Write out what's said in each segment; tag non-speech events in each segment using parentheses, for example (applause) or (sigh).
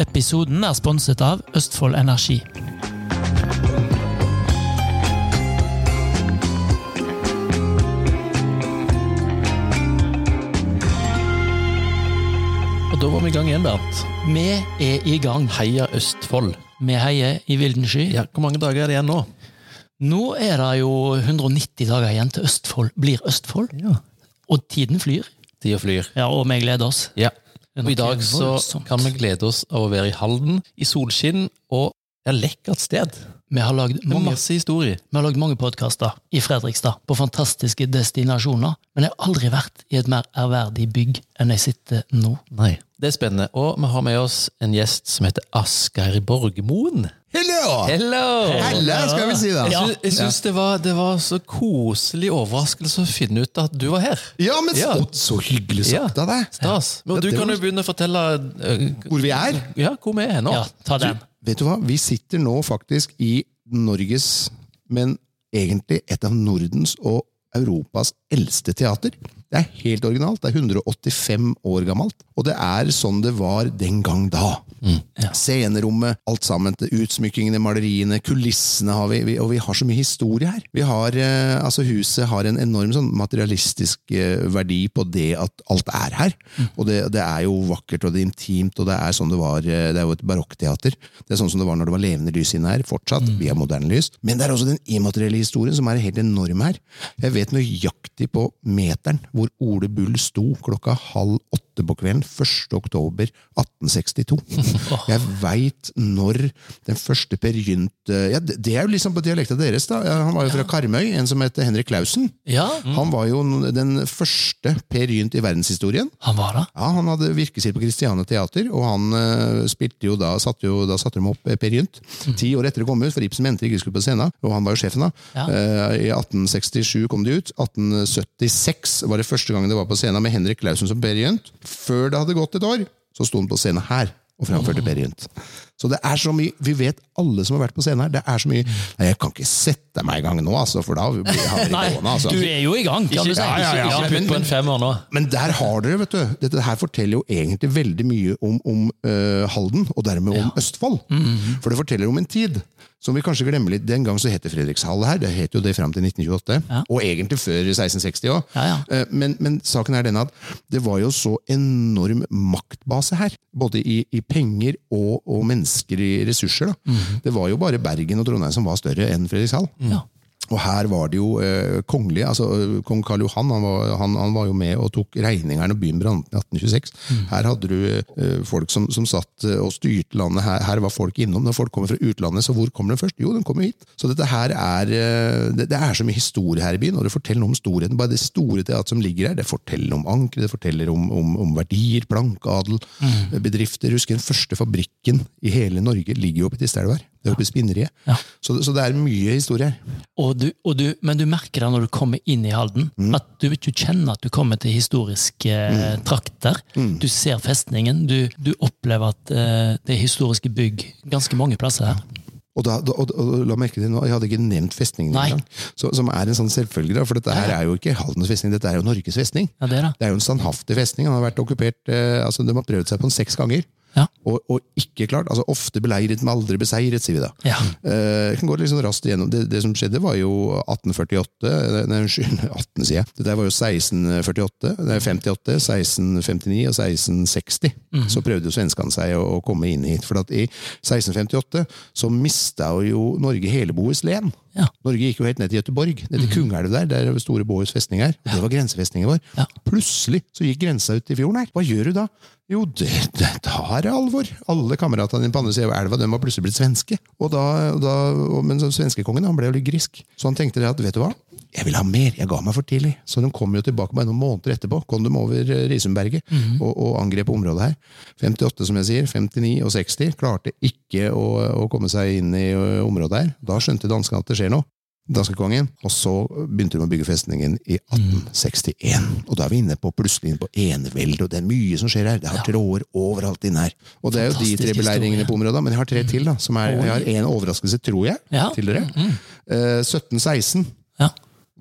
Episoden er sponset av Østfold Energi. Og da var vi i gang igjen, Bernt. Vi er i gang. Heia Østfold. Vi heier i vilden sky. Ja, Hvor mange dager er det igjen nå? Nå er det jo 190 dager igjen til Østfold blir Østfold. Ja. Og tiden flyr. Tida flyr. Ja, og vi gleder oss. Ja. Og i dag så kan vi glede oss av å være i Halden, i solskinn og et lekkert sted. Vi har lagd mange, masse historier. vi har lagd mange podkaster i Fredrikstad på fantastiske destinasjoner, men jeg har aldri vært i et mer ærverdig bygg enn jeg sitter nå. Nei. Det er spennende. Og vi har med oss en gjest som heter Asgeir Borgmoen. Hello! Hello! Hello, skal vi si da. Ja. jeg syns det, var, det var så koselig overraskelse å finne ut at du var her. Ja, men Ja. så, hyggelig sagt Ja. av deg. Stas. Men Ja, du kan var- jo begynne å fortelle uh, Hvor vi er. ja, hvor vi er nå. Ja, ta den. Vet du hva? Vi sitter nå faktisk i Norges, men egentlig et av Nordens og Europas eldste teater. Det er helt originalt. Det er 185 år gammelt. Og det er sånn det var den gang da. Scenerommet, alt sammen. Utsmykkingene, maleriene, kulissene har vi, vi. Og vi har så mye historie her. Vi har, eh, altså Huset har en enorm sånn materialistisk eh, verdi på det at alt er her. Og det, det er jo vakkert og det er intimt, og det er sånn det var. eh, Det er jo et barokkteater. Det er sånn som det var når det var levende lys inne her. Fortsatt. mm. via moderne lys. Men det er også den immaterielle historien som er helt enorm her. Jeg vet nøyaktig på meteren hvor Ole Bull sto klokka halv åtte på kvelden 1. oktober 1862. Jeg veit når den første Per Gynt eh, ja, Det er jo liksom på dialekta deres. da. Han var jo fra Karmøy, en som heter Henrik Clausen. Ja, Han var jo den første Per Gynt i verdenshistorien. han var da? Ja, Han hadde virkesild på Christiane Teater, og han eh, spilte jo da satte jo, da satte de opp eh, Per Gynt. Ti år etter det kom ut, for Ibsen mente ikke skulle på scenen, og han var jo sjefen da. Ja. Eh, I 1867 kom de ut. 1876 var det første gang det var på scenen med Henrik Clausen som Per Gynt. Før det hadde gått et år, så sto han på scenen her og framførte Per Gynt. Så det er så mye, Vi vet alle som har vært på scenen her. det er så mye, Nei, Jeg kan ikke sette meg i gang nå, altså, for da blir Nei, gående. Altså. du er jo i gang, kan du si. Ja, ja, ja, Ikke men- men, på en femmer nå. Men der har dere, vet du. Dette her forteller jo egentlig veldig mye om, om uh, Halden, og dermed om Østfold. Mhm. For det forteller om en tid som vi kanskje glemmer litt. Den gang så het det Fredrikshall her. Det het jo det fram til 1928. Ja. Og egentlig før 1660 òg. Ja, ja. men, men saken er denne at det var jo så enorm maktbase her. Både i, i penger og, og menneskelige ressurser. Da. Mhm. Det var jo bare Bergen og Trondheim som var større enn Fredrikshall. Ja. Og her var det jo eh, kongelige, altså eh, Kong Karl Johan han var, han, han var jo med og tok regningene når byen brant i 1826. Her hadde du eh, folk som, som satt eh, og styrte landet. Her, her var folk innom. Når folk kommer fra utlandet, så hvor kommer de først? Jo, de kommer hit. Så dette her er eh, det, det er så mye historie her i byen, og det forteller noe om storheten. Bare det store teatret som ligger her, det forteller om ankeret, det forteller om, om, om verdier, plankeadel, bedrifter. Husker den første fabrikken i hele Norge ligger jo oppe i Tistelv her. Det oppe i spinneriet. Ja. Så, så det er mye historie her. Og du, og du, men du merker det når du kommer inn i Halden, at du, du kjenner at du kommer til historiske mm. trakter. Du ser festningen, du, du opplever at uh, det er historiske bygg ganske mange plasser her. Og, da, og, og la merke til nå, Jeg hadde ikke nevnt festningen engang. Som er en sånn selvfølge. For dette her er jo ikke Haldens festning, dette er jo Norges festning. Ja, det er det. Det er jo en standhaftig festning. Den har vært okkupert, eh, altså De har prøvd seg på den seks ganger. Ja. Og, og ikke klart. altså Ofte beleiret, men aldri beseiret, sier vi da. Ja. Eh, kan gå litt sånn raskt igjennom. Det, det som skjedde, var jo 1848 eh, Nei, unnskyld, (laughs) 18 sier jeg. Det der var jo 1648, det er 58, 1659 og 1660. Så prøvde jo svenskene seg å, å komme inn hit. For at i 1658 så mista jo Norge hele Bohuslän. Ja. Norge gikk jo helt ned til Gøteborg, ned til Kungelv der, der store Bohus festning er. Det var grensefestningen vår. Ja. Plutselig så gikk grensa ut i fjorden her. Hva gjør du da? Jo, det, det, da er det alvor. Alle kameratene dine på andre siden av elva de var plutselig blitt svenske. Og da, da, men svenskekongen han ble jo litt grisk. Så han tenkte det at vet du hva, jeg vil ha mer, jeg ga meg for tidlig. Så de kom jo tilbake bare noen måneder etterpå. Kom de over eh, Risundberget og, og angrep området her. 58, som jeg sier, 59 og 60 klarte ikke å, å komme seg inn i området her. Da skjønte danskene at det skjer noe. Danskekongen, og så begynte de å bygge festningen i 1861. Og da er vi inne på plutselig inne på eneveldet, og det er mye som skjer her. Det har tråder overalt inne her. Og det er jo de tre beleiringene på området, men jeg har tre til, da. Som er, jeg har en overraskelse, tror jeg, til dere. Eh, 1716 Ja.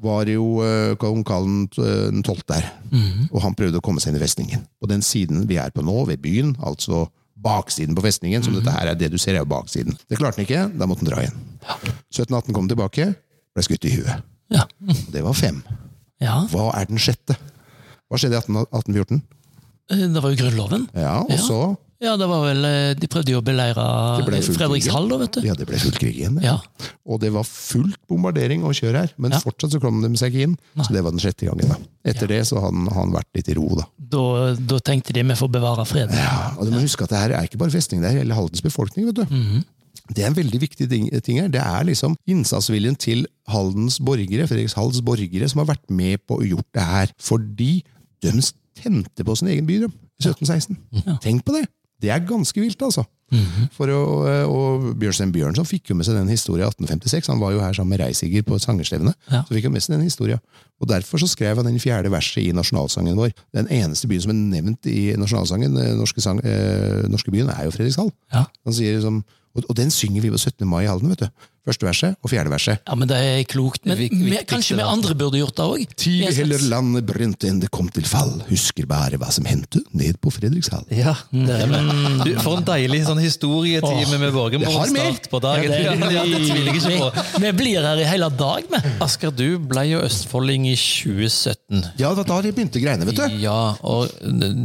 Var jo eh, kong Karl den 12. der. Mm. Og han prøvde å komme seg inn i festningen. På den siden vi er på nå, ved byen, altså baksiden på festningen. Som dette her er det du ser, er jo baksiden. Det klarte han ikke, da måtte han dra igjen. 1718 kom tilbake, ble skutt i huet. Ja. Det var fem. ja. Hva er den sjette? Hva skjedde i 18 1814? Eh, Det var jo Grunnloven. Ja, og Ja. så Ja, det var vel eh, De prøvde jo å beleire Fredrikshall, da, vet du. Ja, det ble full krig igjen. Ja. Og det var fullt bombardering og kjør her, men Ja. fortsatt så kom de seg ikke inn. Så det var den sjette gangen. da. Etter det så han, har han vært litt i ro, da. Da, da tenkte de vi får bevare freden. Ja, og du må huske at det her er ikke bare festning, det er hele Haldens befolkning. vet du. Det er en veldig viktig ting, ting her. Det er liksom innsatsviljen til Haldens borgere, Fredrikshalds borgere, som har vært med på å gjort det her. Fordi de tente på sin egen by de, 1716. Ja. Tenk på det! Det er ganske vilt, altså. For å, og Bjørnstein Bjørnson fikk jo med seg den historien i 1856. Han var jo her sammen med Reisiger på Sangerstevnet, sangerstevne. Ja. Så fikk han med seg den historien. Og Derfor så skrev han den fjerde verset i nasjonalsangen vår. Den eneste byen som er nevnt i nasjonalsangen, den norske, sang, eh, norske byen, er jo Fredrikshall. Ja. Han sier liksom, og, og den synger vi på 17. mai i Halden. vet du. Første verset og fjerde verset. Ja, men det er klokt. Men vik- vi, kanskje vi andre burde gjort det òg? Tidlig heller landet brente enn det kom til fall. Husker bare hva som hendte ned på Fredrikshall. Ja, det er med. Du, for en deilig sånn historietime med Det har på start på dagen. Ja, ja, det tviler jeg ikke på. Vi, vi blir her i hele dag, vi. Asker, du ble jo østfolding i 2017. Ja, da, da begynte greiene, vet du. Ja, og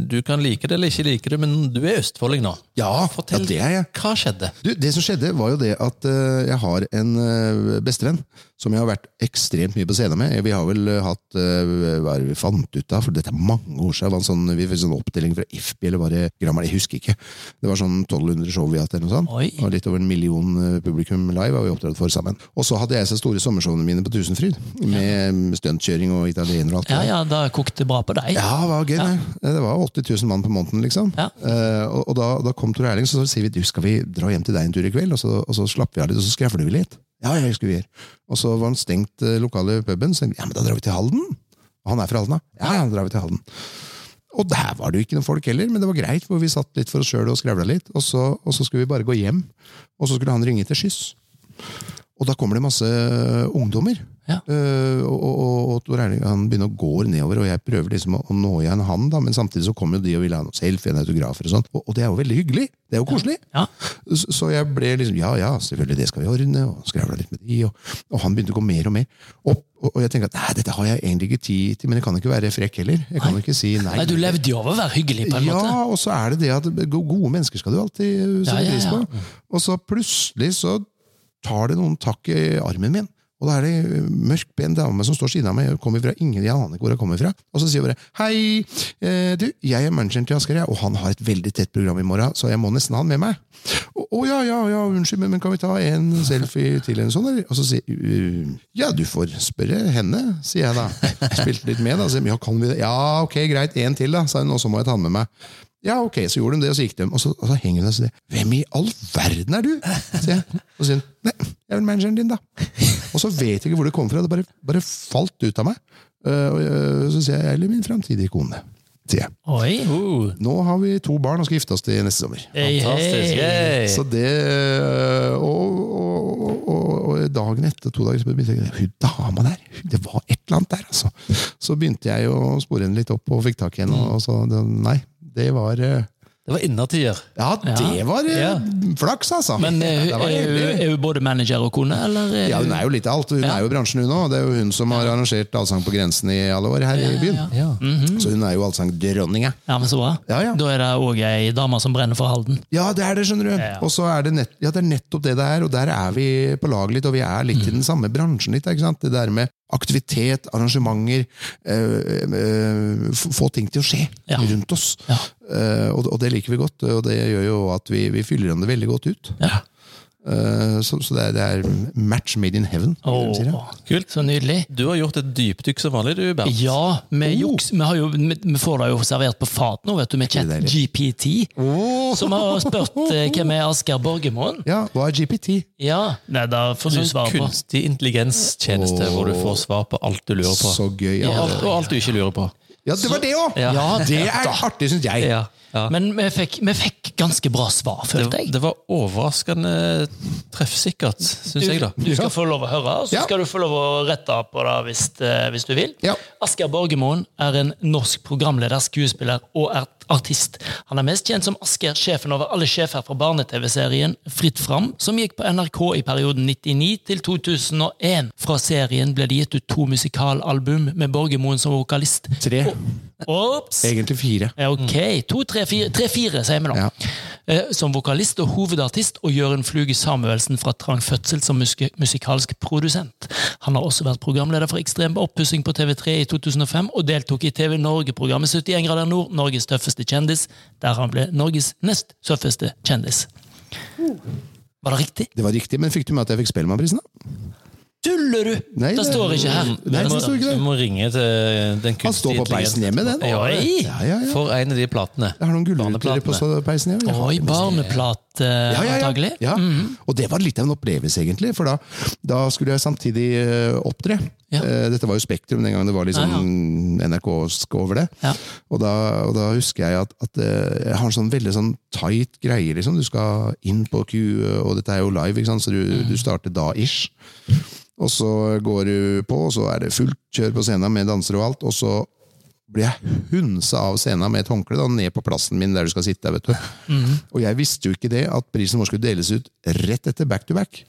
du kan like det eller ikke like det, men du er østfolding nå. Ja, Fortell, ja, det er jeg. hva skjedde? Du, det som skjedde, var jo det at uh, jeg har en eh, bestevenn som jeg har vært ekstremt mye på scenen med. Vi har vel eh, hatt eh, Hva er det vi fant ut av? For dette er mange år siden. En sånn, vi fikk sånn oppdeling fra FB eller var det Grammar? Jeg husker ikke. Det var sånn 1200 show vi har hatt, eller noe sånt. Oi. Og litt over en million eh, publikum live har vi opptrådt for sammen. Og så hadde jeg så store sommershowene mine på Tusenfryd, med stuntkjøring og italiener og alt. Ja, ja, da kokte det bra på deg. Ja, det var gøy. Det. det var 80 000 mann på måneden, liksom. Ja. Og og da, da kom Tor Erling, så sier vi du, skal vi dra hjem til deg en tur i kveld, og så, og så slapper vi av litt, og så skrevler vi litt. Ja, jeg husker vi her Og så var han stengt eh, lokale puben, så ja, men da drar vi til Halden. Og han er fra Halden, da. Ja, ja, da drar vi til Halden. Og der var det jo ikke noen folk heller, men det var greit, for vi satt litt for oss sjøl og skrevla litt. Og så, og så skulle vi bare gå hjem, og så skulle han ringe til skyss. Og da kommer det masse ungdommer. Ja. Uh, og, og, og, og Tor Erling han begynner å gå nedover, og jeg prøver liksom å, å nå igjen han, da, men samtidig så kommer jo de og vil ha noe selfie, en autografer og sånn. Og, og det er jo veldig hyggelig. Det er jo koselig. Ja. Så, så jeg ble liksom Ja, ja, selvfølgelig, det skal vi ordne. Og skravla litt med de, og, og han begynte å gå mer og mer opp. Og, og jeg tenker at nei, dette har jeg egentlig ikke tid til, men jeg kan ikke være frekk heller. Jeg kan nei. ikke si nei. Nei, du levde jo av å være hyggelig, på en Ja, måte. og så er det det at gode mennesker skal du alltid Ja, sette ja, pris på. Og så plutselig så tar det noen tak i armen min. Og da er det mørk, pen dame som står siden av meg. jeg kommer fra ingen jeg aner hvor jeg kommer fra. Og så sier hun bare 'Hei, eh, du, jeg er manageren til Asker, og han har et veldig tett program i morgen, så jeg må nesten ha han med meg'. 'Å ja, ja, ja, unnskyld, men, kan vi ta en selfie til en sånn, eller?' Og så sier hun 'Ja, du får spørre henne', sier jeg da. Spilte litt med, da. Så, ja, kan vi det? Ja, ok, greit, en til, da, sa hun, og så må jeg ta han med meg. Ja, ok, så gjorde de det, og så gikk de. Og så, og så henger hun og sier 'Hvem i all verden er du?' sier jeg. Og så sier hun 'Nei, jeg er vel manageren din, da'. Og så vet jeg ikke hvor det kom fra. Det bare, bare falt ut av meg. Eh, og øh, så sier jeg 'Eller min framtidige kone', sier jeg. Oi. Nå har vi to barn og skal gifte oss til neste sommer. Fantastisk. Så det og, og, og, og dagen etter, to dager, så begynte jeg Hun dama der, det var et eller annet der, altså. Så begynte jeg å spore henne litt opp og fikk tak i henne, og så det, Nei, det var eh, det var innertier. Ja, det var eh, Ja. flaks, altså. Men er, hun- er, hun- er hun både manager og kone, eller? er Ja, hun- er jo litt av alt. Hun Ja. er jo i bransjen, hun òg. Det er jo hun som har arrangert Allsang på grensen i alle år her i byen. Ja. Så hun er jo allsangdronninga. Ja, men så bra. Ja, ja. Da er det òg ei dame som brenner for Halden. Ja, det er det, skjønner du. Ja. Og så er det, nett, ja, det er nettopp det det er, og der er vi på lag litt, og vi er litt i den samme bransjen litt. ikke sant? Det der med aktivitet, arrangementer, øh, øh, få ting til å skje Ja. rundt oss. Ja. Eh, og, og det liker vi godt, og det gjør jo at vi, vi fyller den det veldig godt ut. Ja. Eh, så så det, er, det er match made in heaven. Oh. Kult. så nydelig. Du har gjort et dypdykk som vanlig, du, Bernt. Ja, vi, Oh. juks, vi, har jo, vi, vi får det jo servert på fat nå, vet du, med? ChatGPT. Som har spurt eh, hvem er Asgeir Borgermoen. Ja, hva er GPT? Ja, nei, da får du svar på. kunstig intelligenstjeneste hvor du får svar på alt du lurer på. Så gøy. Ja, alt, og alt du ikke lurer på. Ja det var det òg! Ja. Ja, (laughs) det er artig, syns jeg. Ja, ja. Men vi fikk, vi fikk ganske bra svar, følte jeg. det var overraskende treffsikkert, syns jeg, da. Du skal få lov å høre, og så Ja. skal du få lov å rette på det hvis, eh, hvis du vil. Ja. Asgeir Borgermoen er en norsk programleder, skuespiller og er artist. Han er mest kjent som Asker, sjefen over alle sjefer fra barne-TV-serien Fritt fram, som gikk på NRK i perioden 99 til 2001. Fra serien ble det gitt ut to musikalalbum med Borgermoen som vokalist. Tre. Ops! Egentlig fire. Ja, Ok, to, tre, fire, tre, fire sier vi nå. Ja. Eh, Som vokalist og hovedartist, og Jørund Fluge Samuelsen fra Trang Fødsel som musikalsk produsent. Han har også vært programleder for Ekstrem oppussing på TV3 i 2005, og deltok i TV Norge-programmet 71 grader nord, Norges tøffeste kjendis, der han ble Norges nest tøffeste kjendis. Var det riktig? Det var riktig, men fikk du med at jeg fikk Spellemannprisen? da? Tuller du?! Nei, det det- står ikke her. Nei, det må, står ikke vi det. må ringe til den kunstige Han står på peisen hjemme, den. Oi! Ja, ja, ja. For en av de platene. Jeg har noen gullruter på peisen. Ja. Oi, barneplate, ja, ja, ja. antagelig. ja. Og det var litt av en opplevelse, egentlig. For da, da skulle jeg samtidig eh, opptre. Ja. Eh, Dette var jo Spektrum den gangen det var liksom NRK-sk over det. Ja. Og, da, og da husker jeg at, at eh, jeg har en sånn veldig sånn tight greie. liksom. Du skal inn på Q, og dette er jo live, ikke sant? så du, du starter da ish. Og så går du på, og så er det fullt kjør på scenen med dansere og alt. Og så blir jeg hunsa av scenen med et håndkle da, ned på plassen min der du skal sitte. vet du. Og jeg visste jo ikke det, at prisen vår skulle deles ut rett etter back to back.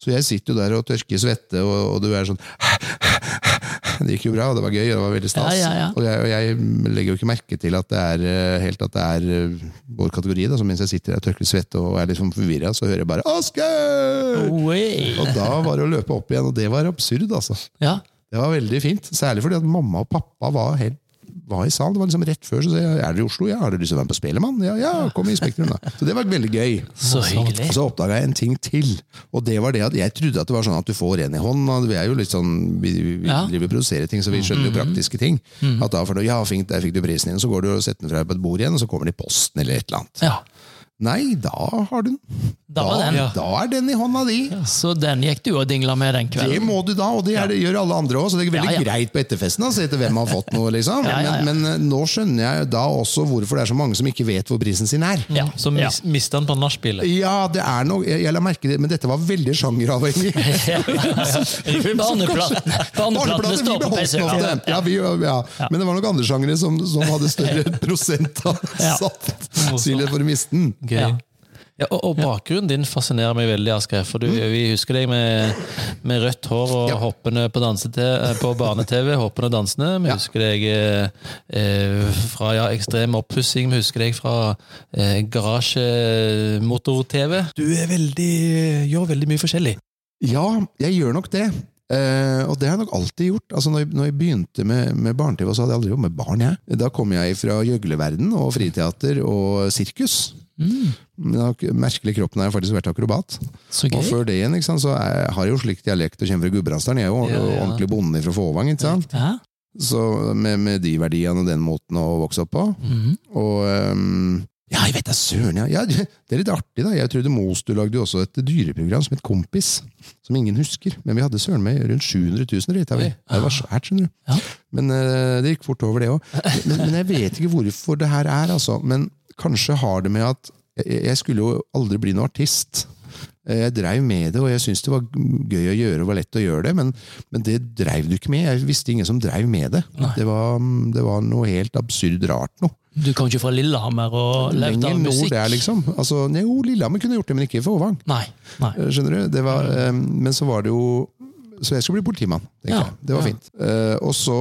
Så jeg sitter jo der og tørker svette, og, og du er sånn Det gikk jo bra, og det var gøy, og det var veldig stas. Ja, ja, ja. Og, jeg, og jeg legger jo ikke merke til at det er eh, helt at det er eh, vår kategori. da, så Mens jeg sitter der og tørker svette og er litt sånn forvirra, så hører jeg bare 'Asker!' Oi. Og da var det å løpe opp igjen, og det var absurd, altså. Ja. Det var veldig fint. Særlig fordi at mamma og pappa var, helt, var i salen. Det var liksom rett før, så sa jeg er dere i Oslo? Ja, har dere lyst til å være med på Spelemann? Ja, ja, kom i Spektrum, da. Så det var veldig gøy. Så hyggelig. Og så oppdaga jeg en ting til. Og det var det at jeg trodde at det var sånn at du får en i hånda. Vi er jo litt sånn, vi, vi Ja. driver og produserer ting, så vi skjønner jo praktiske ting. At da for, du, ja, fint, der fikk du prisen din, så går du og setter den fra deg på et bord igjen, og så kommer det i posten eller et eller annet. Ja. Nei, da har du den. Da var den. da er den i hånda di. Så den gikk du og dingla med den kvelden? Det må du da, og det, er, det gjør alle andre òg. Så det er veldig Ja, ja. greit på etterfesten å se etter hvem har fått noe. liksom. (laughs) Ja, ja, ja. Men, men eh, nå skjønner jeg da også hvorfor det er så mange som ikke vet hvor prisen sin er. Ja. Så mis, mister han på nachspielet. Ja, det er noe, jeg, jeg la merke det, men dette var veldig sjangeravhengig. (laughs) Barneplaten Barneplaten vi på beholdt den ofte. Ja, vi, ja. Men det var nok andre sjangere som, som hadde større (laughs) prosent av Ja. Sannsynlighet for å miste den. Gøy. Ja. Ja, og, og bakgrunnen din fascinerer meg veldig, Asgeir. For du, vi husker deg med, med rødt hår og Ja. hoppende på, danse- eh, på barne-TV. Hoppende og dansende. Vi Ja. husker deg eh, eh, fra ja, ekstrem oppussing. Vi husker deg fra eh, garasjemotor-TV. Du er veldig, gjør veldig mye forskjellig. Ja, jeg gjør nok det. Eh, og det har jeg nok alltid gjort. Altså når, jeg, når jeg begynte med, med barne-TV, så hadde jeg aldri jobbet med barn. jeg. Da kom jeg fra gjøgleverden og friteater og sirkus. Mm. Jeg ikke- Merkelig kroppen har jeg faktisk vært akrobat. Så Og før det igjen, ikke sant, så er, har jeg jo slik dialekt og kommer fra Gudbrandsdalen. Jeg er jo Ja, ja. ordentlig bonde fra Fåvang. ikke sant? Ja. Så med, med de verdiene og den måten å vokse opp på. Mm. Og ehm, Ja, jeg vet da søren, ja. ja. Det er litt artig, da. Jeg trodde Mostu lagde jo også et dyreprogram som het Kompis. Som ingen husker. Men vi hadde søren meg rundt 700 000 rita vi. Det var svært, skjønner du. Ja. Men uh, det gikk fort over, det òg. (laughs) Men, men jeg vet ikke hvorfor det her er, altså. Men kanskje har det med at jeg, jeg skulle jo aldri bli noen artist. Jeg dreiv med det, og jeg syntes det var gøy å gjøre og var lett å gjøre det, men, men det dreiv du ikke med. Jeg visste ingen som dreiv med det. Det var, det var noe helt absurd rart noe. Du kom ikke fra Lillehammer og levde Lenger av nord musikk? der, liksom. Altså, jo, Lillehammer kunne gjort det, men ikke Fåvang. Nei. Nei. Eh, Skjønner du? Det var, um, men så var det jo Så jeg skulle bli politimann, Ja. Det var ja. fint. Uh, og så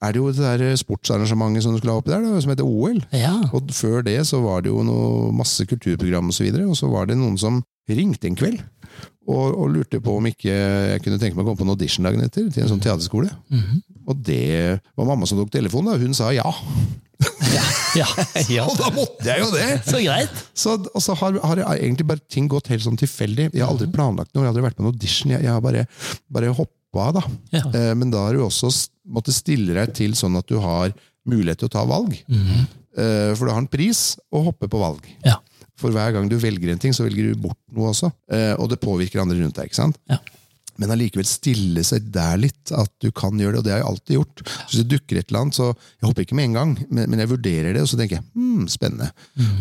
er det jo det der sportsarrangementet som du skulle ha oppi der, da, som heter OL. Ja. Og før det så var det jo noe, masse kulturprogram og så videre, og så var det noen som ringte en kveld. Og, og lurte på om ikke jeg kunne tenke meg å komme på en audition dagen etter, til en sånn teaterskole. Mhm. Og det var mamma som tok telefonen, da. Hun sa ja. (laughs) ja. (laughs) Ja. Og da måtte jeg jo det! Så greit. Så, og så har, har jeg egentlig bare ting gått helt sånn tilfeldig. Jeg har aldri planlagt noe, jeg har aldri vært på en audition. Jeg, jeg har bare, bare hoppa da. Ja. Eh, men da har du også måttet stille deg til sånn at du har mulighet til å ta valg. Mhm. Eh, for du har en pris å hoppe på valg. Ja. For hver gang du velger en ting, så velger du bort noe også. Eh, og det påvirker andre rundt deg. ikke sant? Ja. Men allikevel stille seg der litt, at du kan gjøre det. Og det har jeg alltid gjort. Så hvis det dukker et eller annet, så jeg hopper ikke med en gang, men, men jeg vurderer det, og så tenker jeg hmm, spennende.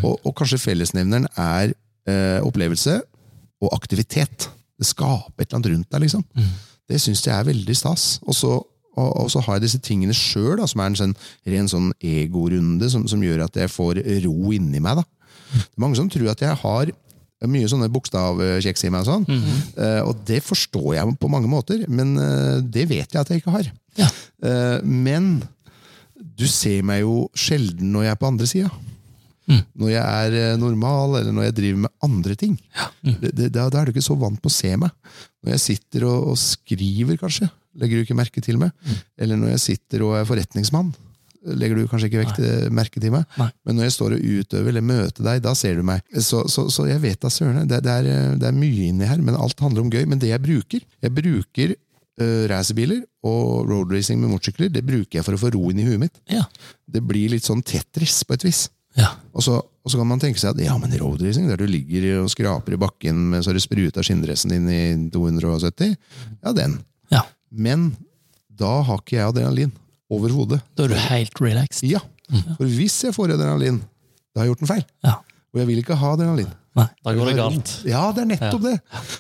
Og, og kanskje fellesnevneren er eh, opplevelse og aktivitet. Det skaper et eller annet rundt deg, liksom. Det syns jeg er veldig stas. Og så og, og så har jeg disse tingene sjøl, som er en sånn, ren sånn egorunde som, som gjør at jeg får ro inni meg. da. Det er mange som tror at jeg har mye sånne bokstavkjeks i meg, og sånn. Eh, og det forstår jeg på mange måter, men uh, det vet jeg at jeg ikke har. Ja. Uh, men du ser meg jo sjelden når jeg er på andre sida. Når jeg er normal, eller når jeg driver med andre ting. Det, det, da, da er du ikke så vant på å se meg. Når jeg sitter og, og skriver, kanskje, legger du ikke merke til meg. Eller når jeg sitter og er forretningsmann, legger du kanskje ikke vekt, merke til meg. Nei. Men når jeg står og utøver eller møter deg, da ser du meg. Så, så, så jeg vet da søren. Det, det, det er mye inni her, men alt handler om gøy. Men det jeg bruker Jeg bruker uh, racerbiler og roadracing med motorsykler det bruker jeg for å få ro inn i huet mitt. Ja. Det blir litt sånn Tetris, på et vis. Ja. Og så, og så kan man tenke seg at ja, men roadracing, der du ligger og skraper i bakken med så det spruta skinndressen din i 270, ja, den. ja. Men da har ikke jeg adrenalin. Overhodet. Da er du helt relaxed. Ja. For hvis jeg får adrenalin, da har jeg gjort en feil. Ja. Og jeg vil ikke ha adrenalin. Nei. Da går det galt. Ja, det er nettopp det.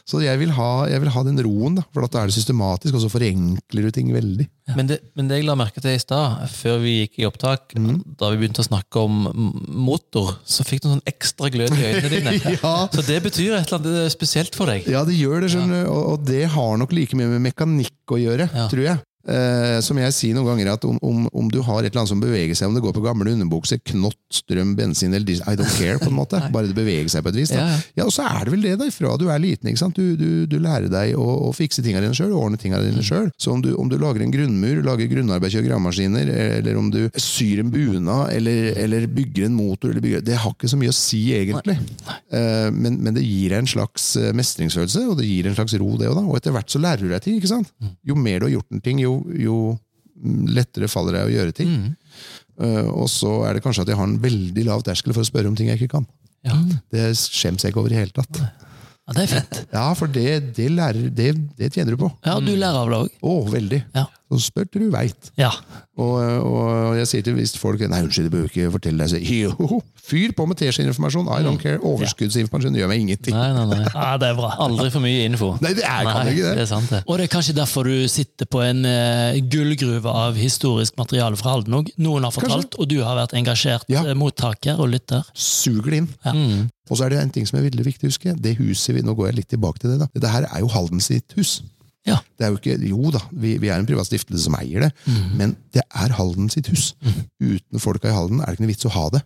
Så jeg vil, ha, jeg vil ha den roen, da, for da er det systematisk, og så forenkler du ting veldig. Men, det, men det jeg la merke til i stad, før vi gikk i opptak, da vi begynte å snakke om motor, så fikk du en sånn ekstra glød i øynene dine. (laughs) Ja. Så det betyr et eller annet spesielt for deg. Ja, det gjør det, skjønner du. Og, og det har nok like mye med mekanikk å gjøre, Ja. tror jeg. Eh, som jeg sier noen ganger, at om, om, om du har et eller annet som beveger seg, om det går på gamle underbukser, knott, strøm, bensin eller diesel, I don't care, på en måte. (laughs) Bare det beveger seg på et vis. Da. Ja, Ja, ja. Og så er det vel det, da, fra du er liten. ikke sant? Du, du, du lærer deg å, å fikse tingene dine sjøl, ordne tingene dine sjøl. Så om du, om du lager en grunnmur, lager grunnarbeid, kjører gravemaskiner, eller om du syr en bunad, eller, eller bygger en motor, eller bygger, det har ikke så mye å si, egentlig. Eh, Men, men det gir deg en slags eh, mestringsfølelse, og det gir en slags ro, det òg. Og etter hvert så lærer du deg ting. ikke sant? Jo mer du har gjort en ting, jo, jo jo lettere faller jeg å gjøre ting. Eh, Og så er det kanskje at jeg har en veldig lav terskel for å spørre om ting jeg ikke kan. Ja. Det skjems jeg ikke over i hele tatt. Ja, det er fint. Ja, for det, det, lærer, det, det tjener du på. Ja, du lærer av det òg. Å, veldig. Ja. Så spør til du veit. Ja. Og, og jeg sier til hvis folk Nei, unnskyld, jeg behøver ikke fortelle deg. Så, jo, fyr på med teskjeinformasjon. I don't care. Overskuddsinformasjon gjør meg ingenting. Nei, nei, nei. (laughs) ja, det er bra. Aldri for mye info. Nei, det er, kan Nei, ikke det det. er sant, det. Og det er kanskje derfor du sitter på en uh, gullgruve av historisk materiale fra Halden òg. Noen har fortalt, og du har vært engasjert Ja. eh, mottaker og lytter. Suger det inn. Ja. Og så er det en ting som er veldig viktig å huske. Det huset vi, Nå går jeg litt tilbake til det. da. Dette her er jo Halden sitt hus. Ja. Det er jo ikke, Jo da, vi, vi er en privat stiftelse som eier det, men det er Halden sitt hus. Uten folka i Halden er det ikke noe vits å ha det.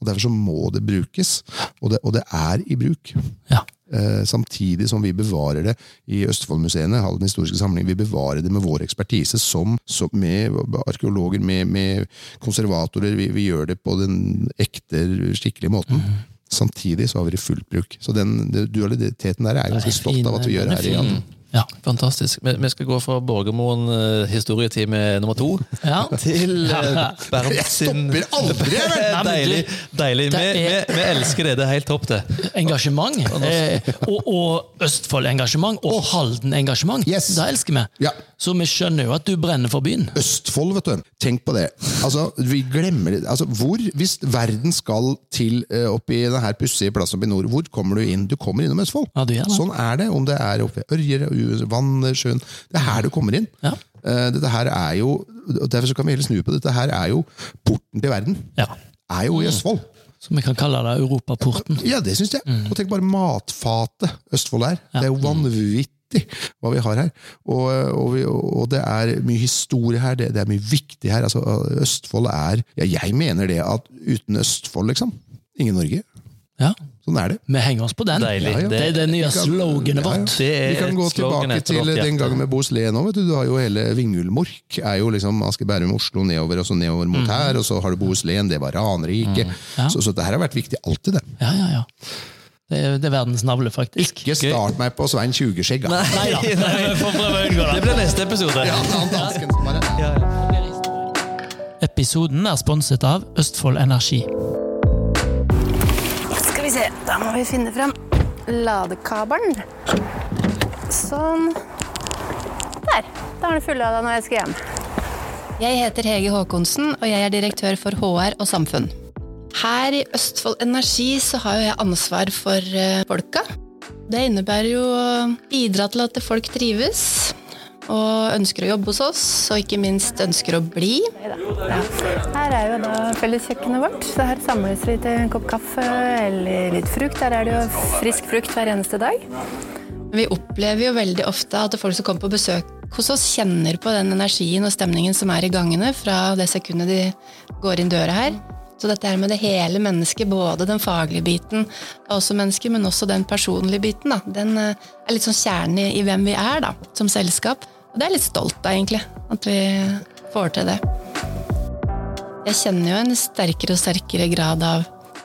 Og Derfor så må det brukes, og det, og det er i bruk. Ja. Eh, samtidig som vi bevarer det i Østfoldmuseene, Halden historiske samling. Vi bevarer det med vår ekspertise, som, som med arkeologer, med, med konservatorer. Vi, vi gjør det på den ekte, skikkelige måten. Samtidig så har vi det i fullt bruk. Så den, dualiteten der er jeg ganske stolt av at vi gjør er her i fin. Ja. Fantastisk. Vi, vi skal gå fra Borgermoen eh, historietime nummer to (laughs) Ja. til uh, Bernt Jeg stopper aldri! vel? Nei, du- Deilig. deilig. Vi, er... vi, er- vi elsker det. Det er helt topp, det. Engasjement. Eh, og, og Østfold-engasjement. Og Halden-engasjement. Yes. Det elsker vi. Ja. Så vi skjønner jo at du brenner for byen. Østfold, vet du. Tenk på det. Altså, vi glemmer det. Altså, hvor, Hvis verden skal til uh, oppi denne pussige plassen oppe i nord, hvor kommer du inn? Du kommer innom Østfold. Ja, du gjør. Sånn er det. Om det er oppe i Ørjer, U- vann, sjøen. Det er her du kommer inn. Ja. Eh, dette her er jo, og Derfor så kan vi heller snu på det. Dette her er jo porten til verden. Ja. Er jo i Østfold. Som vi kan kalle det Europaporten. Ja, det syns jeg. Og tenk bare matfatet Østfold er. Det er jo vanvittig hva vi har her. Og, og, vi, og det er mye historie her, det, det er mye viktig her. Altså, Østfold er ja, Jeg mener det at uten Østfold, liksom Ingen Norge. Ja. Sånn er det. Vi henger oss på den. Deilig. Ja, ja. Det er det nye kan- sloganet ja, ja. vårt. Er Vi kan gå tilbake til den gangen med Boslé nå. vet Du Du har jo hele Vingulmork. er jo liksom Asker Bærum, Oslo, nedover og så nedover mot her. Og så har du Boslén, det var Ranrike. Ja. Så, så det her har vært viktig alltid, det. Ja, ja, ja. Det er, det er verdens navle, faktisk. Ikke start meg på Svein Tjugeskjegg. da. Nei da. Vi får prøve å unngå Det det. blir neste episode. Ja, han dansken som bare- Episoden er sponset av Østfold Energi. Se, da må vi finne frem ladekabelen. Sånn. Der. Da er den fullada når jeg skal hjem. Jeg heter Hege Håkonsen, og jeg er direktør for HR og samfunn. Her i Østfold Energi så har jo jeg ansvar for eh, folka. Det innebærer jo å bidra til at folk trives. Og ønsker å jobbe hos oss, og ikke minst ønsker å bli. Her er jo da felleskjøkkenet vårt, så her samles vi til en kopp kaffe eller litt frukt. Her er det jo frisk frukt hver eneste dag. Vi opplever jo veldig ofte at folk som kommer på besøk hos oss, kjenner på den energien og stemningen som er i gangene fra det sekundet de går inn døra her. Så dette her med det hele mennesket, både den faglige biten av også mennesker, men også den personlige biten, da, den eh, er litt sånn kjernen i, i hvem vi er da, som selskap. Og det er jeg litt stolt av, egentlig, at vi får til det. Jeg kjenner jo en sterkere og sterkere grad av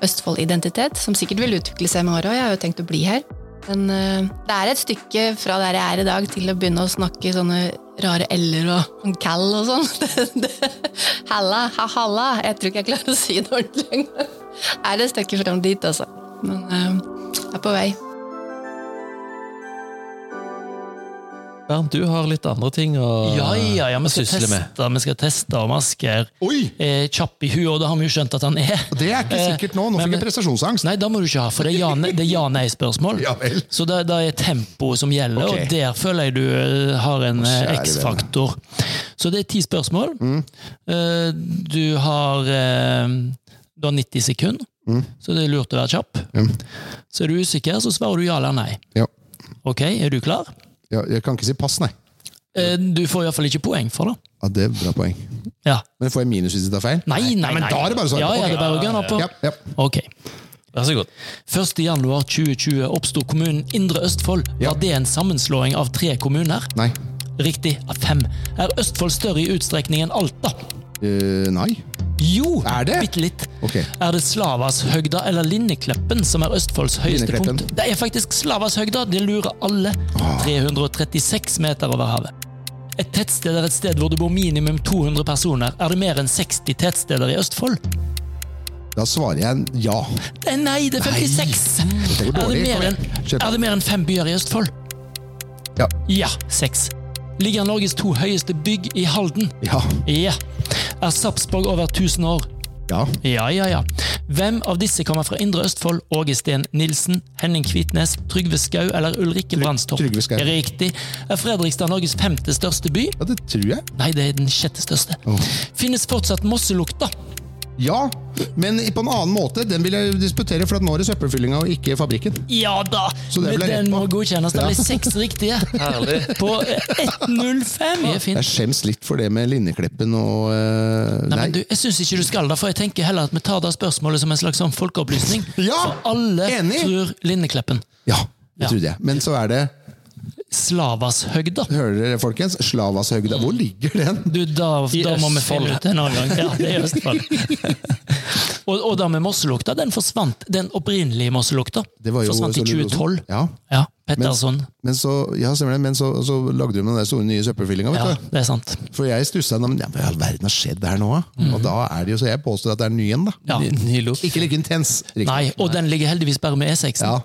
Østfold-identitet, som sikkert vil utvikle seg med året òg. jeg har jo tenkt å bli her. Men uh, det er et stykke fra der jeg er i dag, til å begynne å snakke sånne rare l-er og kall og sånn. (laughs) halla, ha, halla. Jeg tror ikke jeg klarer å si det ordentlig engang. Det er et stykke fram dit, altså. Men uh, jeg er på vei. Bernt, du har litt andre ting å Ja, ja, ja, vi skal sysle med. vi skal teste om Asgeir er kjapp i huet, og det har vi jo skjønt at han er. Det er ikke sikkert nå. Nå fikk jeg prestasjonsangst. Nei, da må du ikke ha, for det er ja-nei-spørsmål. Ja. Så det, det er tempo som gjelder, okay. og der føler jeg du eh, har en eh, X-faktor. Så det er ti spørsmål. Mm. Eh, Du har eh, Du har 90 sekunder, så det er lurt å være kjapp. Mm. Så er du usikker, så svarer du ja eller nei. Ja. Ok, er du klar? Ja, jeg kan ikke si pass, nei. Eh, Du får iallfall ikke poeng for det. Ja, Det er bra poeng. Ja. Men får jeg minus hvis jeg tar feil? Nei, nei, men nei. da er det bare å svare Ja, på. ja, det er bare å gunne på. Ja, ja. Ok. Vær så god. 1. januar 2020 oppsto kommunen Indre Østfold. Ja. Var det en sammenslåing av tre kommuner? Nei. Riktig, av fem. Er Østfold større i utstrekning enn Alta? Eh, nei. Jo! Er det? Bitte litt. Okay. Er det Slavashøgda eller Linnekleppen som er Østfolds høyeste punkt? Det er faktisk Slavashøgda! Det lurer alle. 336 meter over havet. Et tettsted er et sted hvor det bor minimum 200 personer. Er det mer enn 60 tettsteder i Østfold? Da svarer jeg ja. Eh, Nei, det er 56! Dette går Er det, er det mer enn fem byer i Østfold? Ja. Ja, seks. Ligger Norges to høyeste bygg i Halden? Ja. Ja. Er Sarpsborg over 1000 år? Ja. Ja, ja, ja. Hvem av disse kommer fra Indre Østfold? Åge Steen Nilsen, Henning Kvitnes, Trygve Skau eller Ulrikke Brandstorp? Trygve Skau. Riktig. Er Fredrikstad Norges femte største by? ja, det tror jeg. Nei, det er den sjette største. Oh. Finnes fortsatt Mosselukta? Ja, men på en annen måte. Den vil jeg disputere, for at nå er det søppelfyllinga og ikke fabrikken. Ja da! Så det Men den må godkjennes. Det Ja. seks riktige. Herlig. På 1.05. Det er. Jeg skjems litt for det med Linnekleppen og uh, Nei, Nei. men du, jeg syns ikke du skal det, for jeg tenker heller at vi tar det spørsmålet som en slags sånn folkeopplysning. Ja, For alle enig. tror Linnekleppen. Ja, det Ja. trodde jeg. Men så er det Slavashøgda. Hører dere, folkens? Slavashøgda. Hvor ligger den? Du, da, I da må vi finne ut en annen gang. Ja, det er i Østfold. (laughs) og, og da med Mosselukta, den forsvant. Den opprinnelige Mosselukta Det forsvant i 2012. Ja. Ja, Petterson. Men så, ja, det. Men så, så lagde de den store nye søppelfyllinga. Ja, du. det er sant. For jeg stussa men ja, Hva i all verden har skjedd her nå? Mhm. Og da er det jo så jeg påstår at det er ny en, da. Ja. Ny, ny. Ikke like intens. riktig. Nei, og den ligger heldigvis bare med E6. Ja?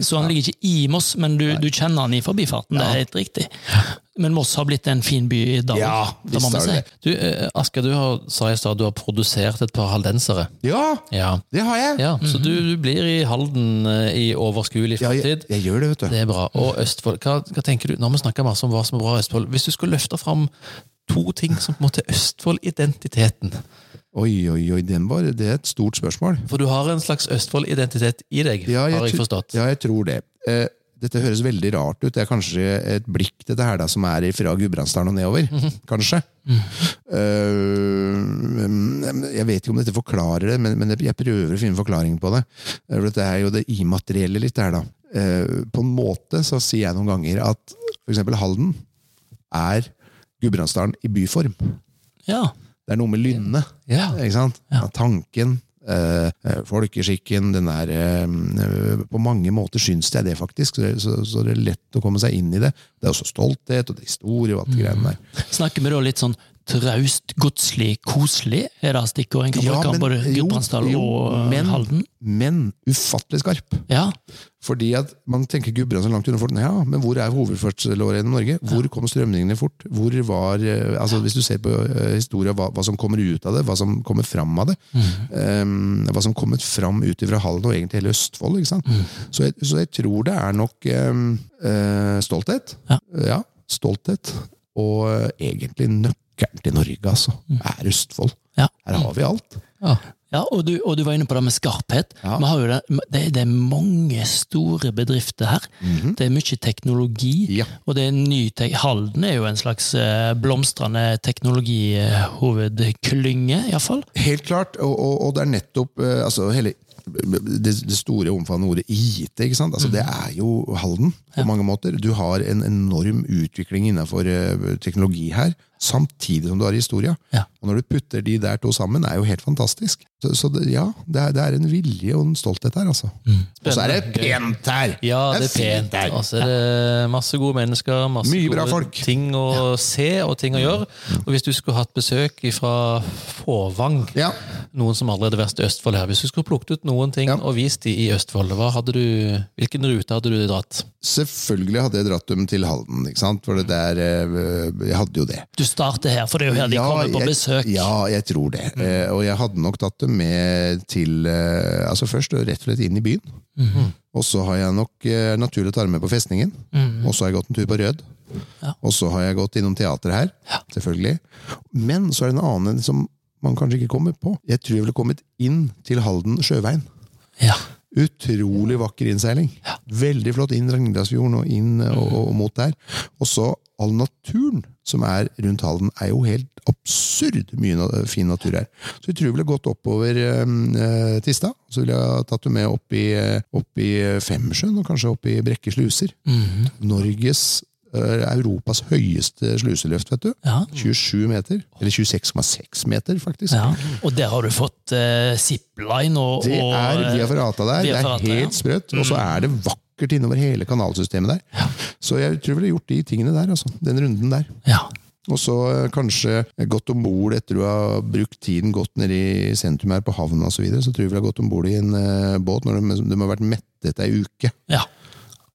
Så han ligger ikke i Moss, men du, du kjenner han i forbifarten. Det er helt riktig. Men Moss har blitt en fin by i dag. Ja, da må visst har si. det. Du, Aske, du har, sa i stad du har produsert et par haldensere. Ja, Ja. det har jeg. ja så du, du blir i Halden eh, i overskuelig Ja, jeg, jeg gjør det, vet du. Det er bra. Og Østfold, hva, hva tenker du? Nå har vi snakka masse om hva som er bra i Østfold. Hvis du skulle løfte fram to ting som på en måte er Østfold-identiteten Oi, oi, oi, den var, det er et stort spørsmål. For du har en slags Østfold-identitet i deg, Ja, har jeg forstått. Ja, jeg tror det. Eh, dette høres veldig rart ut. Det er kanskje et blikk dette her da, som er fra Gudbrandsdalen og nedover. Mhm. Kanskje. Eh, jeg vet ikke om dette forklarer det, men, men jeg prøver å finne forklaring på det. Eh, for Dette er jo det immaterielle litt her, da. Uh, på en måte så sier jeg noen ganger at f.eks. Halden er Gudbrandsdalen i byform. Ja. Det er noe med lynnet. Ja. Ikke sant? Ja. Tanken, folkeskikken, den er eh, eh, På mange måter syns jeg det, faktisk. Så, så, det er lett å komme seg inn i det. Det er også stolthet, og det er historie og alt det greiene der. Snakker vi da litt sånn traust, godslig, koselig? Er det stikkord en kan Ja, bruke om både jo, Gudbrandsdal jo, og eh, men- Halden? Men ufattelig skarp. Ja. Fordi at man tenker Gudbrandsdalen langt unna. Ja, men hvor er hovedførselsåret gjennom Norge? Hvor kom strømningene fort? Hvor var eh, altså Hvis du ser på eh, historia, hva, hva som kommer ut av det, hva som kommer fram av det. eh, hva som kommet fram ut fra Halden og egentlig hele Østfold. ikke sant? Så, jeg, så jeg tror det er nok um, uh, stolthet. Ja. ja, stolthet. Og uh, egentlig nøkkelen til Norge, altså, er Østfold. Ja. Her har vi alt. Ja. Ja, og du, og du var inne på det med skarphet. Ja. Det, det, det er mange store bedrifter her. Det er mye teknologi. Mhm. Ja. Og det er ny te Halden er jo en slags eh, blomstrende teknologihovedklynge, iallfall. Helt klart, og, og, og det er nettopp eh, altså hele det, det store omfavnende ordet IT. ikke sant? Altså, Det er jo Halden på mange måter. Du har en enorm utvikling innenfor eh, teknologi her, samtidig som du har historia. Ja. Og når du putter de der to sammen, er jo helt fantastisk. Så, så det, ja, det er, det er en vilje og en stolthet her, altså. Og så er det pent her! Ja, det er pent. Og så er det masse gode mennesker, masse Mye bra gode folk. ting å se og ting å gjøre. Og hvis du skulle hatt besøk fra Fåvang, Ja. noen som allerede har vært i Østfold her, hvis du skulle plukket ut noen ting Ja. og vist de i Østfold, du, hvilken rute hadde du dratt? Selvfølgelig hadde jeg dratt dem til Halden, ikke sant? for det der, eh, jeg hadde jo det. Du starter her, for det er jo her de kommer på jeg, besøk. Ja, jeg tror det. Mm. Eh, og jeg hadde nok tatt det med til eh, Altså først rett og slett inn i byen. Mm. Og så har jeg nok eh, naturlig tatt ta med på festningen. Og så har jeg gått en tur på Rød. Ja. Og så har jeg gått innom teater her, selvfølgelig. Men så er det en annen som man kanskje ikke kommer på. Jeg tror jeg ville kommet inn til Halden sjøveien. Ja. Utrolig vakker innseiling. Veldig flott inn Ragnhildsfjorden og inn og, og mot der. Og så all naturen som er rundt Halden, er jo helt absurd mye fin natur her. Så vi tror vi ville gått oppover eh, Tista. Så ville jeg tatt det med opp i, eh, opp i Femsjøen, og kanskje opp i Brekke sluser. Mhm. Norges eh, Europas høyeste sluseløft, vet du. Ja. 27 meter. Eller 26,6 meter, faktisk. ja. Og der har du fått uh, zipline og, Det er via Ferrata der. Det er helt. Mm. sprøtt. Og så er det vakkert innover hele kanalsystemet der. Så jeg tror jeg ville gjort de tingene der, altså. Den runden der. Ja. Og så eh, kanskje gått om bord etter du har brukt tiden godt nede i sentrum her på havna osv. Så, videre, så tror jeg vi har gått om bord i en uh, båt når de, de har vært mettet ei uke. ja.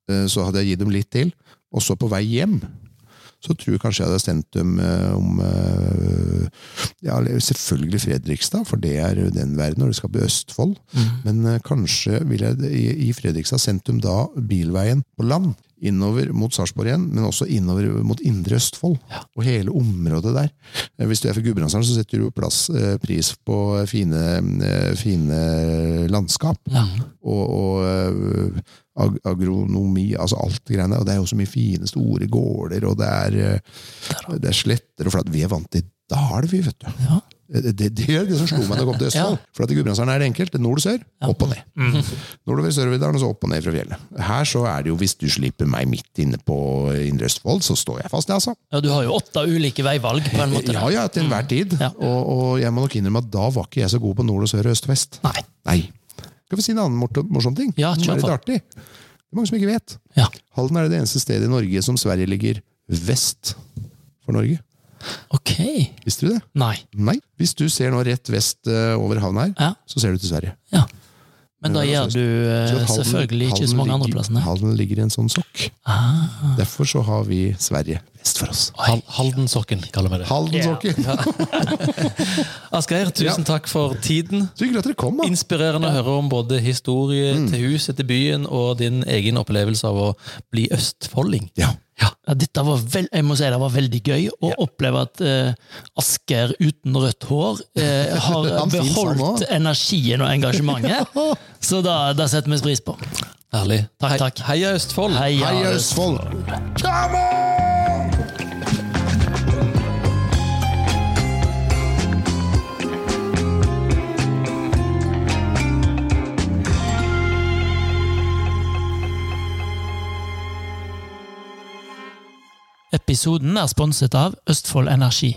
Uh, så hadde jeg gitt dem litt til. Og så på vei hjem så tror jeg kanskje jeg hadde sendt dem eh, om eh, ja, Selvfølgelig Fredrikstad, for det er den verden når det skal bli Østfold. Men eh, kanskje ville jeg i, i Fredrikstad sendt dem da bilveien på land. Innover mot Sarpsborg igjen, men også innover mot Indre Østfold. Og hele området der. Eh, Hvis du er fra Gudbrandsdalen, så setter du plass, eh, pris på fine, eh, fine landskap. Og, og ag agronomi, altså alt det greiene. Og det er jo så mye fine, store gårder, og det er, det er sletter og flatt. Vi er vant til dal, vi, vet du. Ja. Det, det, det er det som slo meg da jeg kom til Østfold. For at i Gudbrandsdalen er det enkelt. Nord og sør, opp og ned. Nordover Sør-Vidalen, og så opp og ned fra fjellet. Her så er det jo, hvis du slipper meg midt inne på Indre Østfold, så står jeg fast, jeg, altså. ja, du har jo åtte ulike veivalg, på en måte. Ja, ja, til enhver tid. Ja. Og, og jeg må nok innrømme at da var ikke jeg så god på nord og sør og øst og vest. Nei. Nei. Skal vi si en annen morsom, ting? Ja, som er litt artig. Det er mange som ikke vet. Ja. Halden er det eneste stedet i Norge som Sverige ligger vest for Norge. Ok. Visste du det? Nei. Nei. Hvis du ser nå rett vest eh, over havna her, Ja. så ser du til Sverige. ja. Men da Ja, gjør du eh, Halden- selvfølgelig ikke så mange andre ligger- plassene. Halden ligger i en sånn sokk. Ah. Derfor så har vi Sverige vest for oss. Hal Haldensokken, kaller vi det. Haldensokken! (laughs) Asgeir, tusen takk for tiden. Hyggelig at dere kom, da. Inspirerende å høre om både historie til huset, til byen, og din egen opplevelse av å bli østfolding. Ja. Ja. Ja, dette var vel, jeg må si det var veldig gøy å oppleve at eh, Asker uten rødt hår eh, (laughs) har beholdt energien og engasjementet. (laughs) Så da, da setter vi pris på. Herlig. Takk, takk. Heia Østfold! Heia Heia Østfold! Come Episoden er sponset av Østfold Energi.